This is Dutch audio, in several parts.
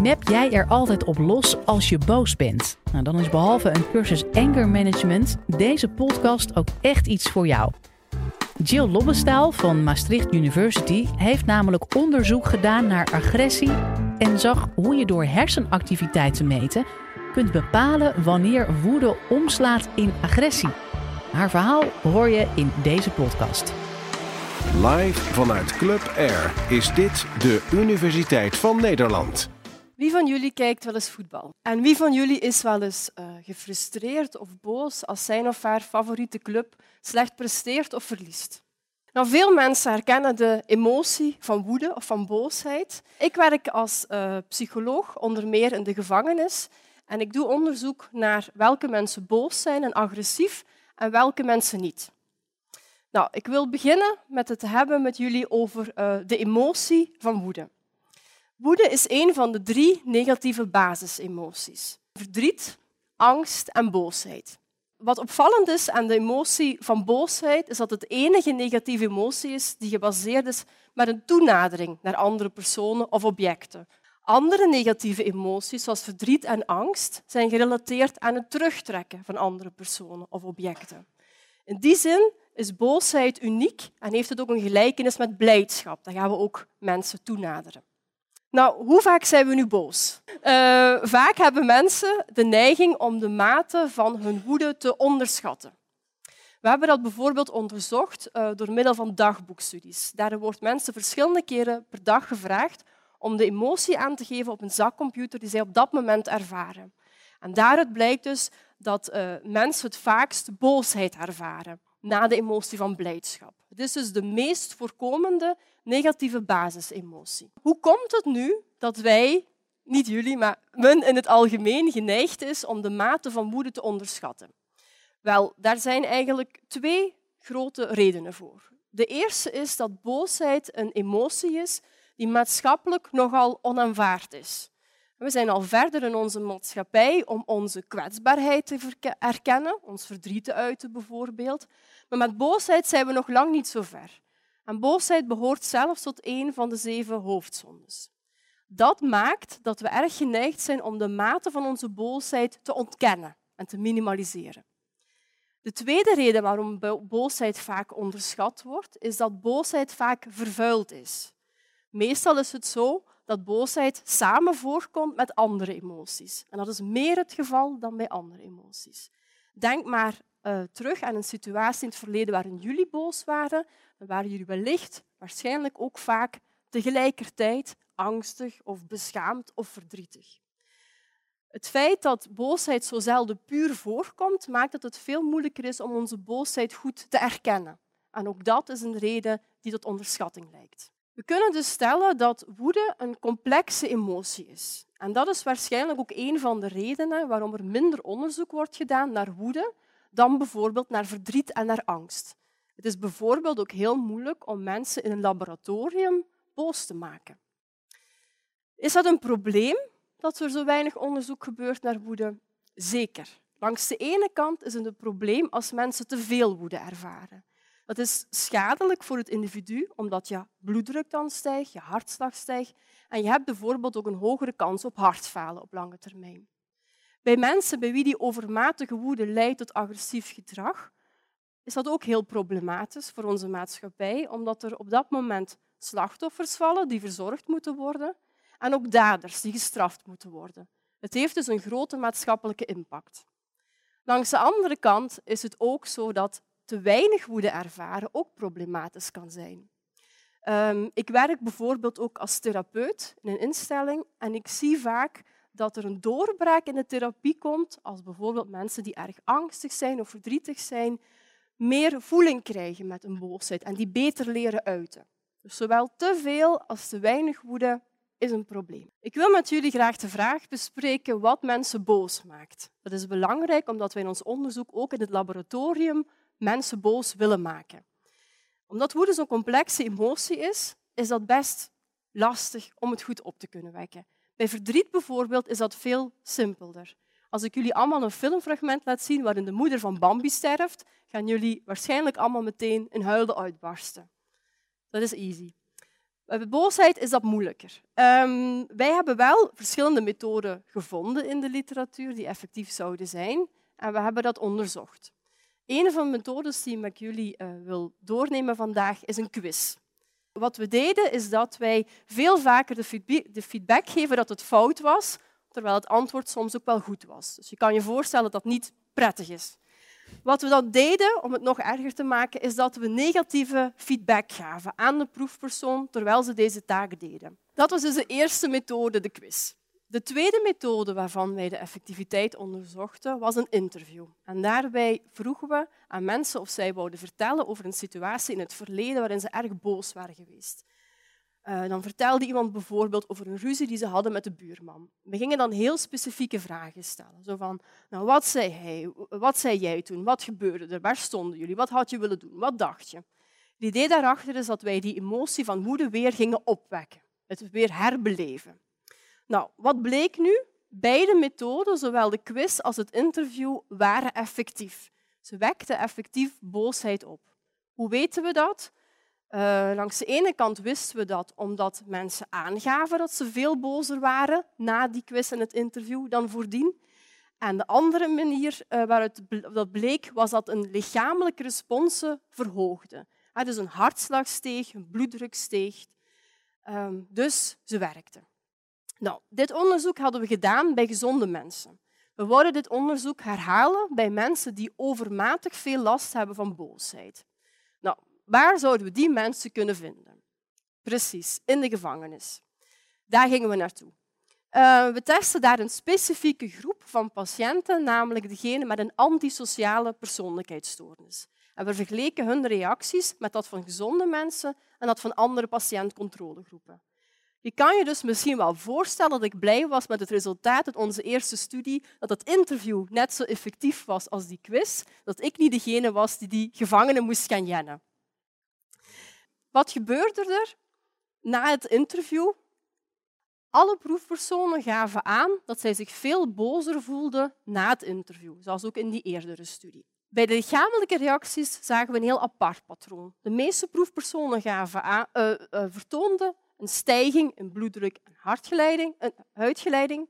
Map jij er altijd op los als je boos bent? Nou, dan is behalve een cursus anger management deze podcast ook echt iets voor jou. Jill Lobbestaal van Maastricht University heeft namelijk onderzoek gedaan naar agressie en zag hoe je door hersenactiviteit te meten kunt bepalen wanneer woede omslaat in agressie. Haar verhaal hoor je in deze podcast. Live vanuit Club Air is dit de Universiteit van Nederland. Wie van jullie kijkt wel eens voetbal? En wie van jullie is wel eens uh, gefrustreerd of boos als zijn of haar favoriete club slecht presteert of verliest? Nou, veel mensen herkennen de emotie van woede of van boosheid. Ik werk als uh, psycholoog onder meer in de gevangenis en ik doe onderzoek naar welke mensen boos zijn en agressief en welke mensen niet. Nou, ik wil beginnen met het hebben met jullie over uh, de emotie van woede. Woede is een van de drie negatieve basisemoties. Verdriet, angst en boosheid. Wat opvallend is aan de emotie van boosheid, is dat het enige negatieve emotie is die gebaseerd is met een toenadering naar andere personen of objecten. Andere negatieve emoties, zoals verdriet en angst, zijn gerelateerd aan het terugtrekken van andere personen of objecten. In die zin is boosheid uniek en heeft het ook een gelijkenis met blijdschap. Daar gaan we ook mensen toenaderen. Nou, hoe vaak zijn we nu boos? Uh, vaak hebben mensen de neiging om de mate van hun woede te onderschatten. We hebben dat bijvoorbeeld onderzocht uh, door middel van dagboekstudies. Daar wordt mensen verschillende keren per dag gevraagd om de emotie aan te geven op een zakcomputer die zij op dat moment ervaren. En daaruit blijkt dus dat uh, mensen het vaakst boosheid ervaren na de emotie van blijdschap. Het is dus de meest voorkomende negatieve basisemotie. Hoe komt het nu dat wij, niet jullie, maar men in het algemeen geneigd is om de mate van woede te onderschatten? Wel, daar zijn eigenlijk twee grote redenen voor. De eerste is dat boosheid een emotie is die maatschappelijk nogal onaanvaard is. We zijn al verder in onze maatschappij om onze kwetsbaarheid te erkennen, ons verdriet te uiten bijvoorbeeld. Maar met boosheid zijn we nog lang niet zo ver. En boosheid behoort zelfs tot een van de zeven hoofdzondes. Dat maakt dat we erg geneigd zijn om de mate van onze boosheid te ontkennen en te minimaliseren. De tweede reden waarom boosheid vaak onderschat wordt, is dat boosheid vaak vervuild is. Meestal is het zo dat boosheid samen voorkomt met andere emoties. En dat is meer het geval dan bij andere emoties. Denk maar uh, terug aan een situatie in het verleden waarin jullie boos waren, dan waren jullie wellicht waarschijnlijk ook vaak tegelijkertijd angstig of beschaamd of verdrietig. Het feit dat boosheid zo zelden puur voorkomt, maakt dat het veel moeilijker is om onze boosheid goed te erkennen. En ook dat is een reden die tot onderschatting lijkt. We kunnen dus stellen dat woede een complexe emotie is. En dat is waarschijnlijk ook een van de redenen waarom er minder onderzoek wordt gedaan naar woede dan bijvoorbeeld naar verdriet en naar angst. Het is bijvoorbeeld ook heel moeilijk om mensen in een laboratorium boos te maken. Is dat een probleem dat er zo weinig onderzoek gebeurt naar woede? Zeker. Langs de ene kant is het een probleem als mensen te veel woede ervaren. Dat is schadelijk voor het individu, omdat je bloeddruk dan stijgt, je hartslag stijgt en je hebt bijvoorbeeld ook een hogere kans op hartfalen op lange termijn. Bij mensen bij wie die overmatige woede leidt tot agressief gedrag, is dat ook heel problematisch voor onze maatschappij, omdat er op dat moment slachtoffers vallen die verzorgd moeten worden en ook daders die gestraft moeten worden. Het heeft dus een grote maatschappelijke impact. Langs de andere kant is het ook zo dat te weinig woede ervaren ook problematisch kan zijn. Um, ik werk bijvoorbeeld ook als therapeut in een instelling en ik zie vaak dat er een doorbraak in de therapie komt als bijvoorbeeld mensen die erg angstig zijn of verdrietig zijn, meer voeling krijgen met een boosheid en die beter leren uiten. Dus zowel te veel als te weinig woede is een probleem. Ik wil met jullie graag de vraag bespreken wat mensen boos maakt. Dat is belangrijk omdat wij in ons onderzoek ook in het laboratorium mensen boos willen maken. Omdat woede zo'n complexe emotie is, is dat best lastig om het goed op te kunnen wekken. Bij verdriet bijvoorbeeld is dat veel simpelder. Als ik jullie allemaal een filmfragment laat zien waarin de moeder van Bambi sterft, gaan jullie waarschijnlijk allemaal meteen in huilen uitbarsten. Dat is easy. Bij boosheid is dat moeilijker. Um, wij hebben wel verschillende methoden gevonden in de literatuur die effectief zouden zijn. En we hebben dat onderzocht. Een van de methodes die ik jullie uh, wil doornemen vandaag is een quiz. Wat we deden is dat wij veel vaker de feedback geven dat het fout was, terwijl het antwoord soms ook wel goed was. Dus je kan je voorstellen dat dat niet prettig is. Wat we dan deden, om het nog erger te maken, is dat we negatieve feedback gaven aan de proefpersoon terwijl ze deze taak deden. Dat was dus de eerste methode, de quiz. De tweede methode waarvan wij de effectiviteit onderzochten, was een interview. En daarbij vroegen we aan mensen of zij wouden vertellen over een situatie in het verleden waarin ze erg boos waren geweest. Uh, dan vertelde iemand bijvoorbeeld over een ruzie die ze hadden met de buurman. We gingen dan heel specifieke vragen stellen. Zo van, nou, wat zei hij? Wat zei jij toen? Wat gebeurde er? Waar stonden jullie? Wat had je willen doen? Wat dacht je? Het idee daarachter is dat wij die emotie van woede weer gingen opwekken. Het weer herbeleven. Nou, wat bleek nu? Beide methoden, zowel de quiz als het interview, waren effectief. Ze wekten effectief boosheid op. Hoe weten we dat? Uh, langs de ene kant wisten we dat omdat mensen aangaven dat ze veel bozer waren na die quiz en het interview dan voordien. En de andere manier uh, waaruit dat bleek, was dat een lichamelijke response verhoogde. Dus een hartslag steeg, een bloeddruk steeg. Um, dus ze werkte. Nou, dit onderzoek hadden we gedaan bij gezonde mensen. We wilden dit onderzoek herhalen bij mensen die overmatig veel last hebben van boosheid. Nou, waar zouden we die mensen kunnen vinden? Precies, in de gevangenis. Daar gingen we naartoe. Uh, we testen daar een specifieke groep van patiënten, namelijk degene met een antisociale persoonlijkheidsstoornis. En we vergeleken hun reacties met dat van gezonde mensen en dat van andere patiëntcontrolegroepen. Je kan je dus misschien wel voorstellen dat ik blij was met het resultaat uit onze eerste studie, dat het interview net zo effectief was als die quiz, dat ik niet degene was die die gevangenen moest gaan jennen. Wat gebeurde er na het interview? Alle proefpersonen gaven aan dat zij zich veel bozer voelden na het interview, zoals ook in die eerdere studie. Bij de lichamelijke reacties zagen we een heel apart patroon. De meeste proefpersonen gaven aan, uh, uh, vertoonden een stijging in bloeddruk en hartgeleiding, huidgeleiding.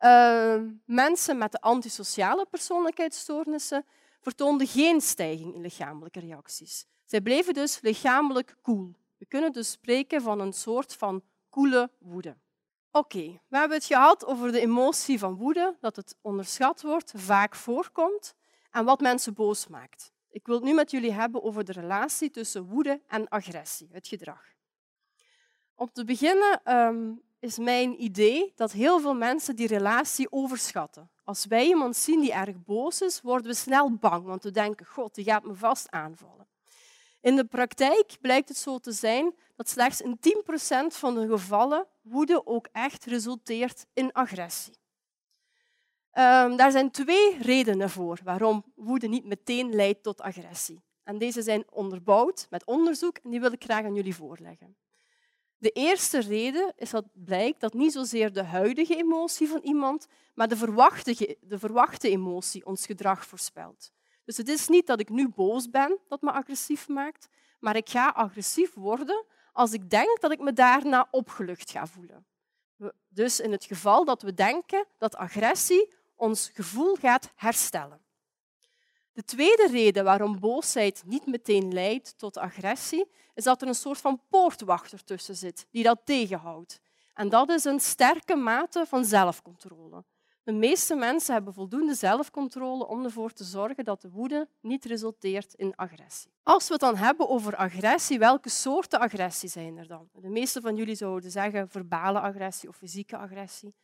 Uh, mensen met de antisociale persoonlijkheidsstoornissen vertoonden geen stijging in lichamelijke reacties. Zij bleven dus lichamelijk koel. We kunnen dus spreken van een soort van koele woede. Oké, we hebben het gehad over de emotie van woede, dat het onderschat wordt, vaak voorkomt en wat mensen boos maakt. Ik wil het nu met jullie hebben over de relatie tussen woede en agressie, het gedrag. Om te beginnen um, is mijn idee dat heel veel mensen die relatie overschatten. Als wij iemand zien die erg boos is, worden we snel bang, want we denken, god, die gaat me vast aanvallen. In de praktijk blijkt het zo te zijn dat slechts in 10% van de gevallen woede ook echt resulteert in agressie. Um, daar zijn twee redenen voor waarom woede niet meteen leidt tot agressie. En deze zijn onderbouwd met onderzoek en die wil ik graag aan jullie voorleggen. De eerste reden is dat blijkt dat niet zozeer de huidige emotie van iemand, maar de verwachte, de verwachte emotie ons gedrag voorspelt. Dus het is niet dat ik nu boos ben dat me agressief maakt, maar ik ga agressief worden als ik denk dat ik me daarna opgelucht ga voelen. Dus in het geval dat we denken dat agressie ons gevoel gaat herstellen. De tweede reden waarom boosheid niet meteen leidt tot agressie, is dat er een soort van poortwachter tussen zit die dat tegenhoudt. En dat is een sterke mate van zelfcontrole. De meeste mensen hebben voldoende zelfcontrole om ervoor te zorgen dat de woede niet resulteert in agressie. Als we het dan hebben over agressie, welke soorten agressie zijn er dan? De meeste van jullie zouden zeggen verbale agressie of fysieke agressie.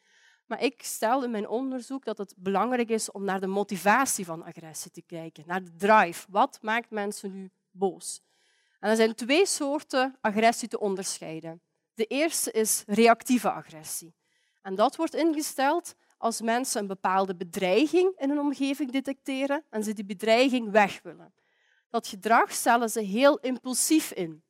Maar ik stel in mijn onderzoek dat het belangrijk is om naar de motivatie van agressie te kijken, naar de drive. Wat maakt mensen nu boos? En er zijn twee soorten agressie te onderscheiden. De eerste is reactieve agressie. En dat wordt ingesteld als mensen een bepaalde bedreiging in hun omgeving detecteren en ze die bedreiging weg willen. Dat gedrag stellen ze heel impulsief in.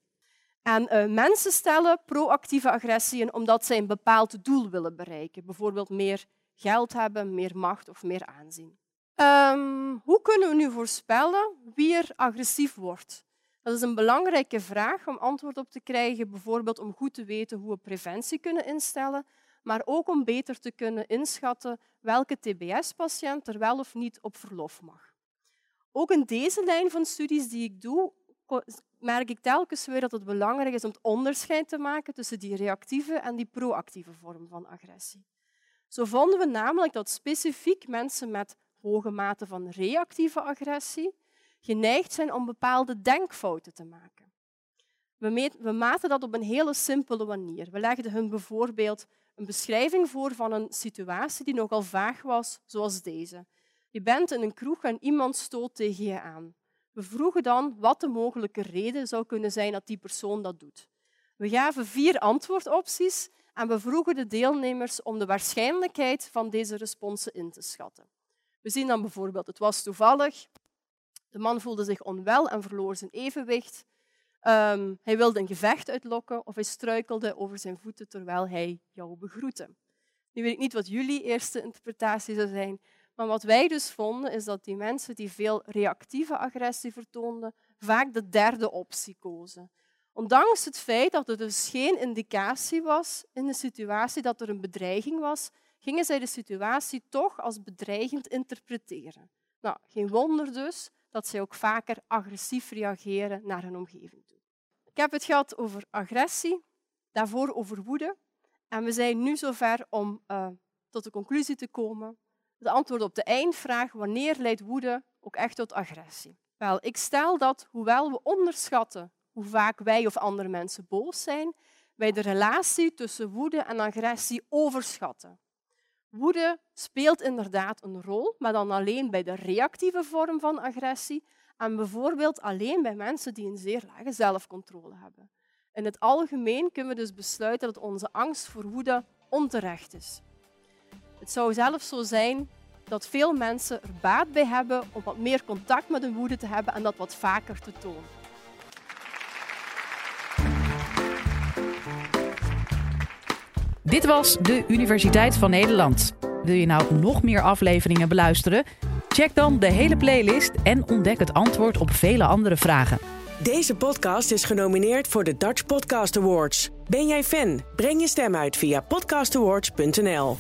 En uh, mensen stellen proactieve agressie in omdat zij een bepaald doel willen bereiken. Bijvoorbeeld meer geld hebben, meer macht of meer aanzien. Um, hoe kunnen we nu voorspellen wie er agressief wordt? Dat is een belangrijke vraag om antwoord op te krijgen, bijvoorbeeld om goed te weten hoe we preventie kunnen instellen, maar ook om beter te kunnen inschatten welke TBS-patiënt er wel of niet op verlof mag. Ook in deze lijn van studies die ik doe, merk ik telkens weer dat het belangrijk is om het onderscheid te maken tussen die reactieve en die proactieve vorm van agressie. Zo vonden we namelijk dat specifiek mensen met hoge mate van reactieve agressie geneigd zijn om bepaalde denkfouten te maken. We, we maten dat op een hele simpele manier. We legden hun bijvoorbeeld een beschrijving voor van een situatie die nogal vaag was, zoals deze. Je bent in een kroeg en iemand stoot tegen je aan. We vroegen dan wat de mogelijke reden zou kunnen zijn dat die persoon dat doet. We gaven vier antwoordopties en we vroegen de deelnemers om de waarschijnlijkheid van deze responsen in te schatten. We zien dan bijvoorbeeld, het was toevallig, de man voelde zich onwel en verloor zijn evenwicht. Um, hij wilde een gevecht uitlokken of hij struikelde over zijn voeten terwijl hij jou begroette. Nu weet ik niet wat jullie eerste interpretatie zou zijn, maar wat wij dus vonden is dat die mensen die veel reactieve agressie vertoonden, vaak de derde optie kozen. Ondanks het feit dat er dus geen indicatie was in de situatie dat er een bedreiging was, gingen zij de situatie toch als bedreigend interpreteren. Nou, geen wonder dus dat zij ook vaker agressief reageren naar hun omgeving toe. Ik heb het gehad over agressie, daarvoor over woede. En we zijn nu zover om uh, tot de conclusie te komen. De antwoord op de eindvraag, wanneer leidt woede ook echt tot agressie? Wel, ik stel dat, hoewel we onderschatten hoe vaak wij of andere mensen boos zijn, wij de relatie tussen woede en agressie overschatten. Woede speelt inderdaad een rol, maar dan alleen bij de reactieve vorm van agressie en bijvoorbeeld alleen bij mensen die een zeer lage zelfcontrole hebben. In het algemeen kunnen we dus besluiten dat onze angst voor woede onterecht is. Het zou zelfs zo zijn dat veel mensen er baat bij hebben om wat meer contact met hun woede te hebben en dat wat vaker te tonen. Dit was de Universiteit van Nederland. Wil je nou nog meer afleveringen beluisteren? Check dan de hele playlist en ontdek het antwoord op vele andere vragen. Deze podcast is genomineerd voor de Dutch Podcast Awards. Ben jij fan? Breng je stem uit via podcastawards.nl.